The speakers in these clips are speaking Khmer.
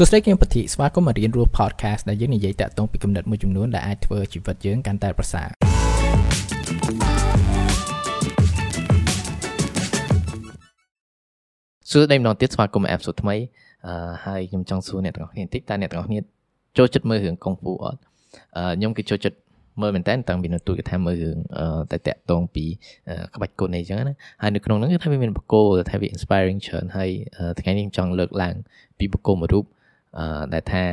សួស្តីគឹមពធីស្វាគមន៍មករៀនរស់ podcast ដែលយើងនិយាយតាក់ទងពីគំនិតមួយចំនួនដែលអាចធ្វើជីវិតយើងកាន់តែប្រសើរសួស្តីម្ដងទៀតស្វាគមន៍អេបសូតថ្មីអឺហើយខ្ញុំចង់សួរអ្នកទាំងអស់គ្នាបន្តិចតើអ្នកទាំងអស់គ្នាចូលចិត្តមើលរឿងកុងហ្វូអត់អឺខ្ញុំគឺចូលចិត្តមើលមែនតើតាំងពីនៅទូកថាមើលរឿងតែតាក់ទងពីក្បាច់គុណអីចឹងណាហើយនៅក្នុងហ្នឹងគឺថាវាមានបកគោថាវា inspiring ច្រើនហើយថ្ងៃនេះខ្ញុំចង់លើកឡើងពីបកគោមួយរូបអឺ ដែលថា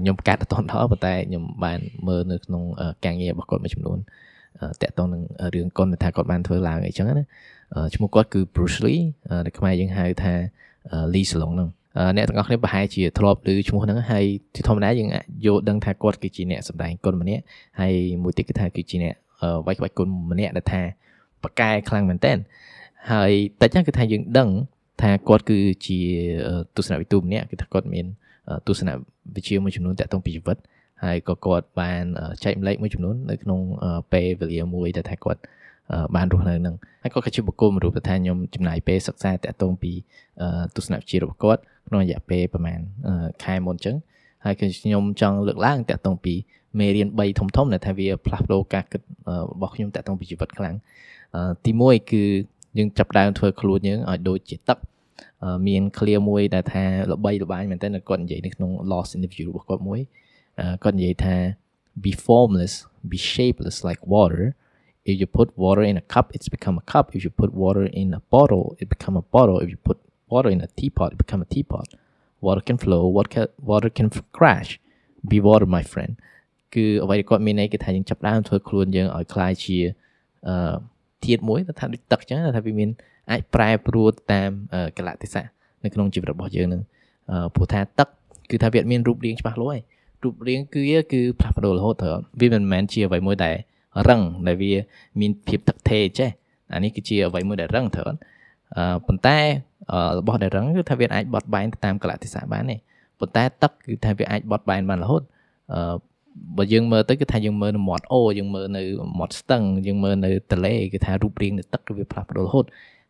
ខ្ញុំកាត់អត់ដល់ប៉ុន្តែខ្ញុំបានមើលនៅក្នុងការងាររបស់គាត់មួយចំនួនតាក់ទងនឹងរឿងកុនថាគាត់បានធ្វើឡើងអីចឹងណាឈ្មោះគាត់គឺ Bruce Lee ដែលខ្មែរយើងហៅថា Lee Salong ហ្នឹងអ្នកទាំងអស់គ្នាប្រហែលជាធ្លាប់ឮឈ្មោះហ្នឹងហើយជាធម្មតាយើងយល់ដឹងថាគាត់គឺជាអ្នកសម្ដែងគុណម្នាក់ហើយមួយទៀតគឺថាគឺជាអ្នកវាយក្បាច់គុណម្នាក់ដែលថាប៉កែខ្លាំងមែនតើហើយតិចហ្នឹងគឺថាយើងដឹង ថាគាត់គឺជាទស្សនវិទូម្នាក់គឺថាគាត់មានទស្សនវិជ្ជាមួយចំនួនតាក់ទងពីជីវិតហើយក៏គាត់បានចែកម្លែកមួយចំនួននៅក្នុងពេលវេលាមួយដែលថាគាត់បានរស់នៅនឹងហើយគាត់ក៏ជាបុគ្គលមួយរូបដែលថាខ្ញុំចំណាយពេលសិក្សាតាក់ទងពីទស្សនវិជ្ជារបស់គាត់ក្នុងរយៈពេលប្រហែលខែមុនអញ្ចឹងហើយគឺខ្ញុំចង់លើកឡើងតាក់ទងពីមេរៀន3ធំធំដែលថាវាផ្លាស់ប្ដូរការគិតរបស់ខ្ញុំតាក់ទងពីជីវិតខ្លាំងទី1គឺ យើងចាប់ដើមធ្វើខ្លួនយើងឲ្យដូចជាទឹកមាន clear មួយដែលថាល្បីល្បាញមែនតើគាត់និយាយនៅក្នុង lost interview របស់គាត់មួយគាត់និយាយថា be formless be shapeless like water if you put water in a cup it's become a cup if you put water in a bottle it become a bottle if you put water in a teapot it become a teapot water can flow water can, water can crash be water my friend គឺអ្វីគាត់មានន័យគឺថាយើងចាប់ដើមធ្វើខ្លួនយើងឲ្យคล้ายជាអឺ ធាតុមួយថាដូចទឹកអញ្ចឹងថាវាមានអាចប្រែប្រួលតាមកលៈទេសៈនៅក្នុងជីវិតរបស់យើងនឹងព្រោះថាទឹកគឺថាវាមានរូបរាងច្បាស់លាស់ហើយរូបរាងគឺគឺផ្លាស់ប្ដូររហូតទៅវាមិនមែនជាអ្វីមួយដែលរឹងដែលវាមានភាពទឹកថេចេះអានេះគឺជាអ្វីមួយដែលរឹងត្រូវអឺប៉ុន្តែរបស់ដែលរឹងគឺថាវាអាចបត់បែនទៅតាមកលៈទេសៈបានទេប៉ុន្តែទឹកគឺថាវាអាចបត់បែនបានរហូតអឺ បើយើងមើលទៅគឺថាយើងមើលនៅមាត់អូយើងមើលនៅមាត់ស្ទឹងយើងមើលនៅទន្លេគឺថារូបរាងនៃទឹកគឺវាផ្លាស់ប្ដូររហូត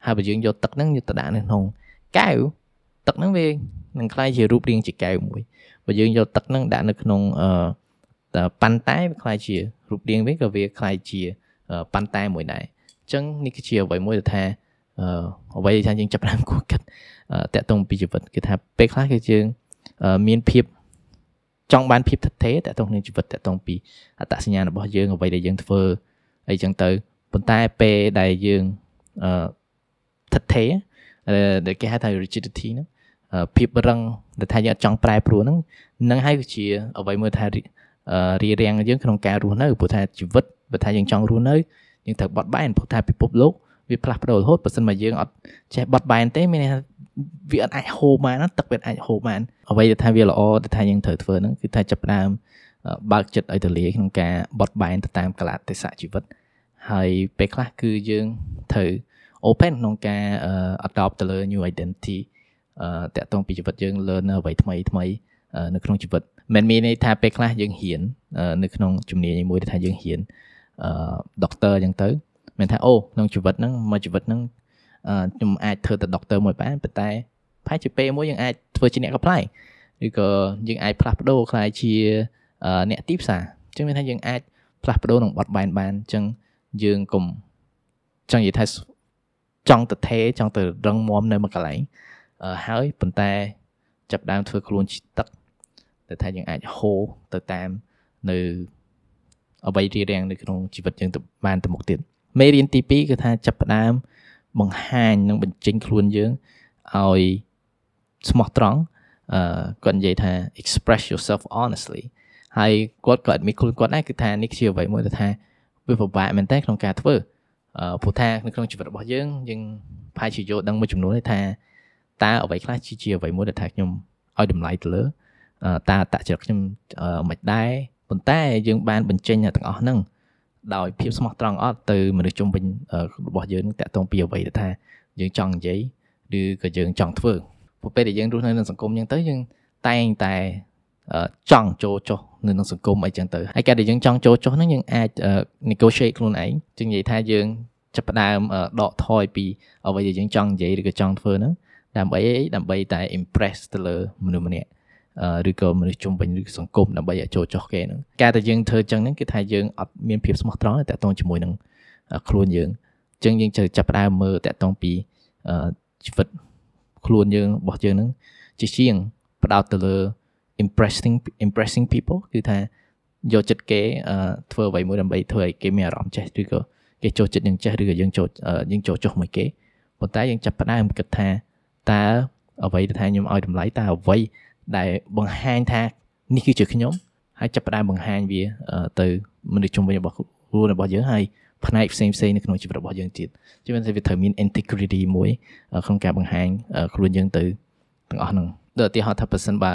ហើយបើយើងយកទឹកហ្នឹងយកទៅដាក់នៅក្នុងកែវទឹកហ្នឹងវានឹងคล้ายជារូបរាងជាកែវមួយបើយើងយកទឹកហ្នឹងដាក់នៅក្នុងអឺប៉ាន់តែវាคล้ายជារូបរាងវិញក៏វាคล้ายជាប៉ាន់តែមួយដែរអញ្ចឹងនេះគឺជាអ្វីមួយដែលថាអ្វីថាយើងចាប់ផ្ដើមគួរគិតតាក់ទងពីជីវិតគឺថាពេលខ្លះគឺយើងមានភាព ចង់បានភាពថិតថេរតាក់ទងនឹងជីវិតតាក់ទងពីអត្តសញ្ញាណរបស់យើងអ្វីដែលយើងធ្វើអីចឹងទៅប៉ុន្តែពេលដែលយើងអឺថិតថេរដែលគេហៅថា rigidity ហ្នឹងភាពរឹងដែលថាយើងអត់ចង់ប្រែប្រួលហ្នឹងនឹងហើយគឺជាអ្វីមួយថារៀបរៀងយើងក្នុងការរស់នៅព្រោះថាជីវិតបើថាយើងចង់រស់នៅយើងត្រូវបត់បែនព្រោះថាពិភពលោកវាផ្លាស់ប្ដូររហូតបើមិនមកយើងអត់ចេះបត់បែនទេមានន័យថា វាអត់អាចហូរបានទឹកវាអាចហូរបានអ្វីដែលថាវាល្អដែលថាយើងត្រូវធ្វើហ្នឹងគឺថាចាប់ផ្ដើមបើកចិត្តឲ្យទលាក្នុងការបត់បែនទៅតាមកលៈទេសៈជីវិតហើយពេលខ្លះគឺយើងត្រូវ open ក្នុងការ adopt ទៅលើ new identity តាក់ទងពីជីវិតយើង learn អ្វីថ្មីថ្មីនៅក្នុងជីវិតមិនមានន័យថាពេលខ្លះយើងហ៊ាននៅក្នុងជំនាញមួយដែលថាយើងហ៊ានអឺ doctor អញ្ចឹងទៅមានថាអូក្នុងជីវិតហ្នឹងមួយជីវិតហ្នឹង ខ្ញុំអាចធ្វើទៅ doctor មួយបានប៉ុន្តែប្រហែលជាពេលមួយយើងអាចធ្វើជាអ្នកកំ pl ៃឬក៏យើងអាចផ្លាស់ប្ដូរខ្លាយជាអ្នកទីផ្សារអញ្ចឹងមានថាយើងអាចផ្លាស់ប្ដូរនឹងបត់បែនបានអញ្ចឹងយើងកុំចង់និយាយថាចង់ទៅថេចង់ទៅរឹងមាំនៅមួយកន្លែងហើយប៉ុន្តែចាប់ដើមធ្វើខ្លួនជាទឹកដែលថាយើងអាចហូរទៅតាមនៅអ្វីរៀបរៀងនៅក្នុងជីវិតយើងទៅបានទៅមុខទៀតមេរៀនទី2គឺថាចាប់ផ្ដើម បង្ហាញនិងបញ្ចេញខ្លួនយើងឲ្យស្មោះត្រង់អឺគាត់និយាយថា express yourself honestly ហើយគាត់ក៏អត់មានខ្លួនគាត់ដែរគឺថានេះជាអ្វីមួយដែលថាវាពិបាកមែនតើក្នុងការធ្វើអឺព្រោះថានៅក្នុងជីវិតរបស់យើងយើងផាយជាយល់ដឹងមួយចំនួនថាតើអ្វីខ្លះជាអ្វីមួយដែលថាខ្ញុំឲ្យតម្លៃទៅលើតើតចរិតខ្ញុំមិនដែរប៉ុន្តែយើងបានបញ្ចេញទាំងអស់ហ្នឹង ដោយភាពស្មោះត្រង់អត់ទៅមនុស្សជុំវិញរបស់យើងតាក់ទងពីអ្វីដែលថាយើងចង់និយាយឬក៏យើងចង់ធ្វើព្រោះពេលដែលយើងរស់នៅក្នុងសង្គមអញ្ចឹងទៅយើងតែងតែចង់ចូលចុះនៅក្នុងសង្គមអីចឹងទៅហើយការដែលយើងចង់ចូលចុះហ្នឹងយើងអាច negotiate ខ្លួនឯងจึงនិយាយថាយើងចាប់ផ្ដើមដកថយពីអ្វីដែលយើងចង់និយាយឬក៏ចង់ធ្វើហ្នឹងដើម្បីដើម្បីតែ impress ទៅលើមនុស្សម្នាក់ ឬក៏មនុស្សជុំវិញឬសង្គមដើម្បីឲ្យចូលចោះគេហ្នឹងការដែលយើងធ្វើចឹងហ្នឹងគឺថាយើងអត់មានភាពស្មោះត្រង់តាក់ទងជាមួយនឹងខ្លួនយើងចឹងយើងត្រូវចាប់ផ្ដើមមើលតាក់ទងពីជីវិតខ្លួនយើងរបស់យើងហ្នឹងជាជាងផ្ដោតទៅលើ impressing impressing people គឺថាយកចិត្តគេធ្វើអ្វីមួយដើម្បីធ្វើឲ្យគេមានអារម្មណ៍ចេះឬក៏គេចូលចិត្តយើងចេះឬក៏យើងចូលយើងចូលចុះមួយគេប៉ុន្តែយើងចាប់ផ្ដើមគិតថាតើអ្វីដែលថាខ្ញុំឲ្យតម្លៃតើអ្វី ដែលបង្ហាញថានេះគឺជាខ្ញុំហើយចាប់ផ្ដើមបង្ហាញវាទៅមនុស្សជុំវិញរបស់ខ្លួនរបស់យើងហើយផ្នែកផ្សេងផ្សេងនៅក្នុងជីវិតរបស់យើងទៀតជាមិនថាវាត្រូវមាន integrity មួយក្នុងការបង្ហាញខ្លួនយើងទៅទាំងអស់ហ្នឹងដូចឧទាហរណ៍ថាប៉ះសិនបើ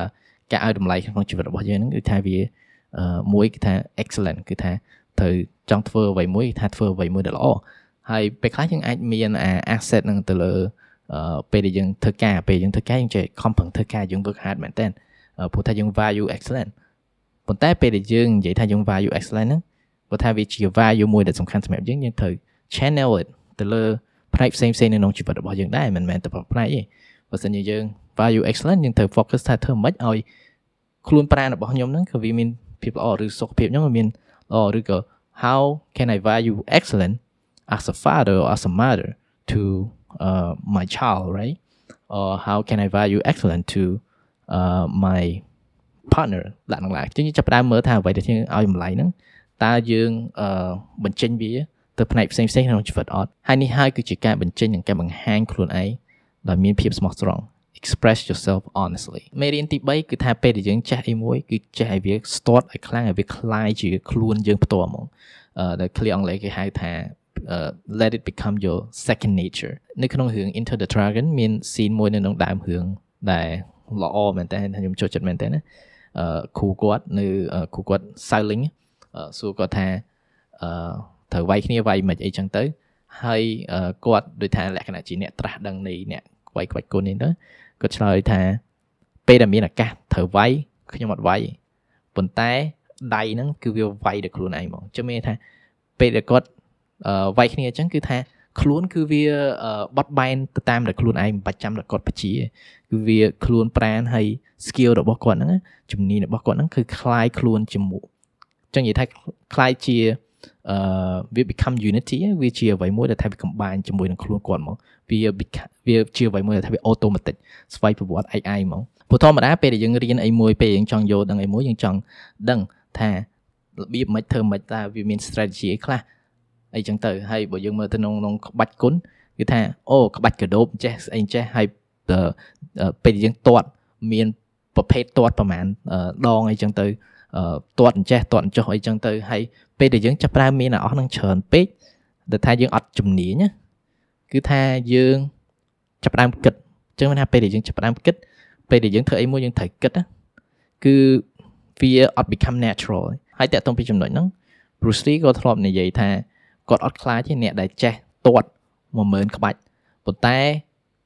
ការឲ្យតម្លៃក្នុងជីវិតរបស់យើងហ្នឹងគឺថាវាមួយគឺថា excellent គឺថាត្រូវចង់ធ្វើអ្វីមួយថាធ្វើអ្វីមួយដែលល្អហើយពេលខ្លះយើងអាចមានអា asset ហ្នឹងទៅលើ ពេលដែលយើងធ្វើការពេលយើងធ្វើការយើងចេះខំប្រឹងធ្វើការយើង work hard មែនតើព្រោះថាយើង value excellent ប៉ុន្តែពេលដែលយើងនិយាយថាយើង value excellent ហ្នឹងព្រោះថាវាជា value មួយដែលសំខាន់សម្រាប់យើងយើងត្រូវ channel it ទៅលើផ្នែកផ្សេងផ្សេងនៅក្នុងជីវិតរបស់យើងដែរមិនមែនតែផ្នែកទេបើសិនជាយើង value excellent យើងត្រូវ focus ថាធ្វើម៉េចឲ្យខ្លួនប្រាណរបស់ខ្ញុំហ្នឹងគឺវាមានភាពល្អឬសុខភាពខ្ញុំវាមានល្អឬក៏ how can I value excellent as a father or as a mother to uh, my child right or how can I value excellent to uh, my partner ឡាក់នឹងឡាចឹងចាប់ផ្ដើមមើលថាអ្វីដែលយើងឲ្យតម្លៃហ្នឹងតើយើងអឺបញ្ចេញវាទៅផ្នែកផ្សេងផ្សេងក្នុងជីវិតអត់ហើយនេះហើយគឺជាការបញ្ចេញនិងការបង្ហាញខ្លួនឯងដោយមានភាពស្មោះត្រង់ express yourself honestly មេរៀនទី3គឺថាពេលដែលយើងចេះអីមួយគឺចេះឲ្យវា start ឲ្យខ្លាំងឲ្យវាคล้ายជាខ្លួនយើងផ្ទាល់ហ្មងអឺដែលឃ្លាអង់គ្លេសគេហៅថា uh, let it become your second nature នៅក្នុងរឿង Enter the Dragon មាន scene មួយនៅក្នុងដើមរឿងដែលល្អមែនតើខ្ញុំចូលចិត្តមែនតើណាអឺគ្រូគាត់នៅគ្រូគាត់ Siling សួរគាត់ថាអឺត្រូវវាយគ្នាវាយមិនអីចឹងទៅហើយគាត់ដូចថាលក្ខណៈជាអ្នកត្រាស់ដឹងនៃអ្នកវាយក្បាច់គុណនេះទៅគាត់ឆ្លើយថាពេលដែលមានឱកាសត្រូវវាយខ្ញុំអត់វាយប៉ុន្តែដៃហ្នឹងគឺវាវាយដល់ខ្លួនឯងហ្មងចាំមានថាពេលដែលគាត់ វាយគ្នាអញ្ចឹងគឺថាខ្លួនគឺវាបត់បែនទៅតាមតែខ្លួនឯងមិនបាច់ចាំតែគាត់បជាគឺវាខ្លួនប្រានហើយ skill របស់គាត់ហ្នឹងជំនាញរបស់គាត់ហ្នឹងគឺคล้ายខ្លួនជាមួយចឹងនិយាយថាคล้ายជាអឺវា become unity វាជាអ្វីមួយដែលថាវា combine ជាមួយនឹងខ្លួនគាត់ហ្មងវាវាជាអ្វីមួយដែលថាវា automatic ស្វ័យប្រវត្តិឯឯងហ្មងព្រោះធម្មតាពេលដែលយើងរៀនអីមួយពេលយើងចង់យកដឹងអីមួយយើងចង់ដឹងថារបៀបមិនធ្វើមិនតាវាមាន strategy អីខ្លះ អីចឹងទៅហើយបើយើងមើលទៅក្នុងក្នុងក្បាច់គុណគឺថាអូក្បាច់កដោបចេះស្អីចេះហើយពេលយើងទាត់មានប្រភេទទាត់ប្រហែលដងអីចឹងទៅទាត់អញ្ចេះទាត់អញ្ចោះអីចឹងទៅហើយពេលដែលយើងចាប់ផ្ដើមមានអាអស់នឹងច្រើនពេកដែលថាយើងអត់ជំនាញណាគឺថាយើងចាប់ផ្ដើមគិតអញ្ចឹងថាពេលដែលយើងចាប់ផ្ដើមគិតពេលដែលយើងធ្វើអីមួយយើងត្រូវគិតណាគឺវាអត់ become natural ហើយតើតោះពីចំណុចហ្នឹង Bruce Lee ក៏ធ្លាប់និយាយថា គាត់អត់ខ្លាចទេអ្នកដែលចេះទាត់10000ក្បាច់ប៉ុន្តែ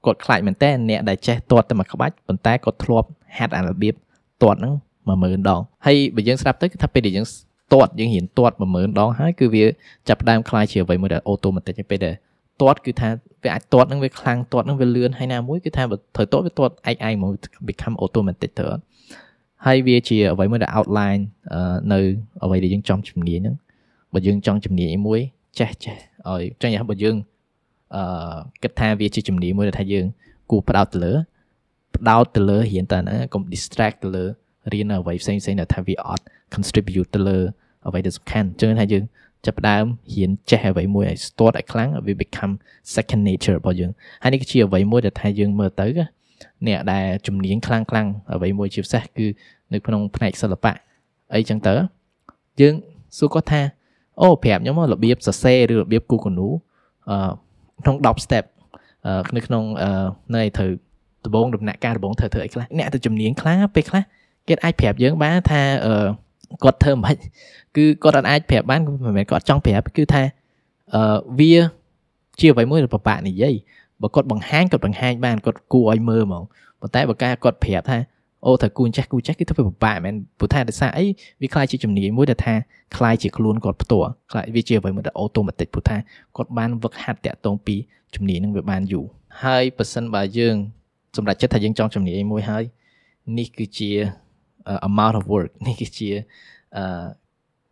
គាត់ខ្លាចមែនតើអ្នកដែលចេះទាត់តែមួយក្បាច់ប៉ុន្តែគាត់ធ្លាប់ហាត់អារបៀបទាត់ហ្នឹង10000ដងហើយបើយើងស្ដាប់ទៅគឺថាពេលដែលយើងទាត់យើងរៀនទាត់10000ដងហើយគឺវាចាប់ផ្ដើមខ្លាយជាអ្វីមួយដែលអូតូម៉ាទិកពេលដែលទាត់គឺថាវាអាចទាត់នឹងវាខ្លាំងទាត់នឹងវាលឿនហើយណាមួយគឺថាបើត្រូវទាត់វាទាត់ឯងឯងមក become automatic ទៅហើយវាជាអ្វីមួយដែល outline នៅអ្វីដែលយើងចង់ជំនាញហ្នឹងបើយើងចង់ជំនាញមួយ ចេះចេះឲ្យចឹងយ៉ាងបើយើងអឺគិតថាវាជាជំនាញមួយដែលថាយើង គួរផ្ដោតទៅលើផ្ដោតទៅលើរៀនតែណាកុំ distract ទៅលើរៀនអ្វីផ្សេងផ្សេងដែលថាវាអត់ contribute ទៅលើអ្វីដែលសំខាន់ចឹងថាយើងចាប់ផ្ដើមរៀនចេះអ្វីមួយឲ្យ start ឲ្យខ្លាំងវា become second nature របស់យើងហើយនេះគឺជាអ្វីមួយដែលថាយើងមើលទៅអ្នកដែលជំនាញខ្លាំងខ្លាំងអ្វីមួយជាពិសេសគឺនៅក្នុងផ្នែកសិល្បៈអីចឹងទៅយើងសួរគាត់ថា អូប្រាប់ខ្ញុំរបៀបសរសេរឬរបៀបគូកនូអឺក្នុង10 step នៅក្នុងនៅឲ្យត្រូវដំបងដំណាក់កាលដំបងត្រូវធ្វើអីខ្លះអ្នកទៅជំនាញខ្លាំងពេលខ្លះគេអាចប្រាប់យើងបានថាអឺគាត់ធ្វើមិនគឺគាត់អាចប្រាប់បានមិនមែនគាត់ចង់ប្រាប់គឺថាអឺវាជាអ្វីមួយដែលពិបាកនិយាយបើគាត់បង្ហាញគាត់បង្ហាញបានគាត់គួរឲ្យមើលហ្មងប៉ុន្តែបើការគាត់ប្រាប់ថា អូត្រូវគូចេះគូចេះគឺទៅពិបាកមែនព្រោះថាដោយសារអីវាខ្លាយជាជំនាញមួយដែលថាខ្លាយជាខ្លួនគាត់ផ្ទាល់ខ្លាយវាជាអ្វីមួយដែលអូតូម៉ាទិកព្រោះថាគាត់បានវឹកហាត់តាក់ទងពីជំនាញនឹងវាបានយូរហើយប៉ះសិនបើយើងសម្រាប់ចិត្តថាយើងចង់ជំនាញមួយហើយនេះគឺជា amount of work នេះគឺជាអឺ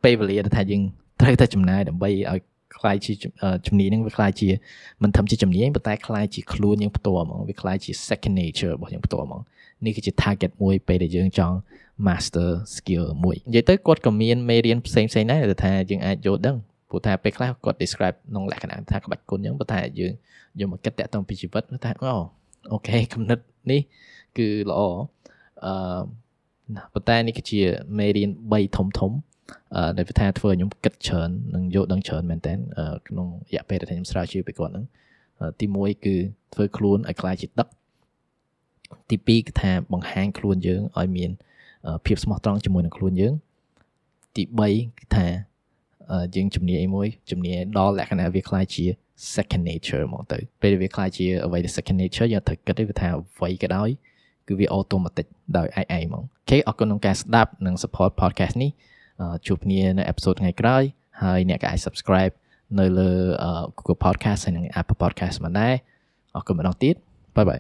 ពេលវេលាដែលថាយើងត្រូវតែចំណាយដើម្បីឲ្យ ខ្លាយជាជំនាញហ្នឹងវាខ្លាយជាមិនធំជាជំនាញប៉ុន្តែខ្លាយជាខ្លួនយើងផ្ទាល់ហ្មងវាខ្លាយជា second nature របស់យើងផ្ទាល់ហ្មងនេះគឺជា target មួយពេលដែលយើងចង់ master skill មួយនិយាយទៅគាត់ក៏មានមេរៀនផ្សេងផ្សេងដែរដែលថាយើងអាចយល់ដឹងព្រោះថាពេលខ្លះគាត់ describe ក្នុងលក្ខណៈថាក្បាច់គុណអញ្ចឹងប៉ុន្តែយើងយកមកគិតតាក់ទងពីជីវិតថាអូអូខេគំនិតនេះគឺល្អអឺប៉ុន្តែនេះគឺជាមេរៀន3ធំធំអឺ ដែលថាធ្វើឲ្យខ្ញុំគិតច្រើននិងយល់ដឹងច្រើនមែនតើក្នុងរយៈពេលដែលខ្ញុំស្រាវជ្រាវពីគាត់ហ្នឹងទី1គឺធ្វើខ្លួនឲ្យខ្លាចជាទឹកទី2គឺថាបង្ហាញខ្លួនយើងឲ្យមានភាពស្មោះត្រង់ជាមួយនឹងខ្លួនយើងទី3គឺថាយើងជំនាញមួយជំនាញដល់លក្ខណៈវាខ្លាយជា second nature ហ្មងទៅពេលវាខ្លាយជាអ្វីដែល second nature យើងត្រូវគិតទៅថាអ្វីក៏ដោយគឺវា automatic ដោយឯងឯងហ្មងអូខេអរគុណក្នុងការស្ដាប់និង support podcast នេះ ជួបគ្នានៅ episode ថ្ងៃក្រោយហើយអ្នកក៏អាច subscribe នៅលើ Google Podcast ហើយនិង Apple Podcast មកដែរអរគុណម្ដងទៀតបាយបាយ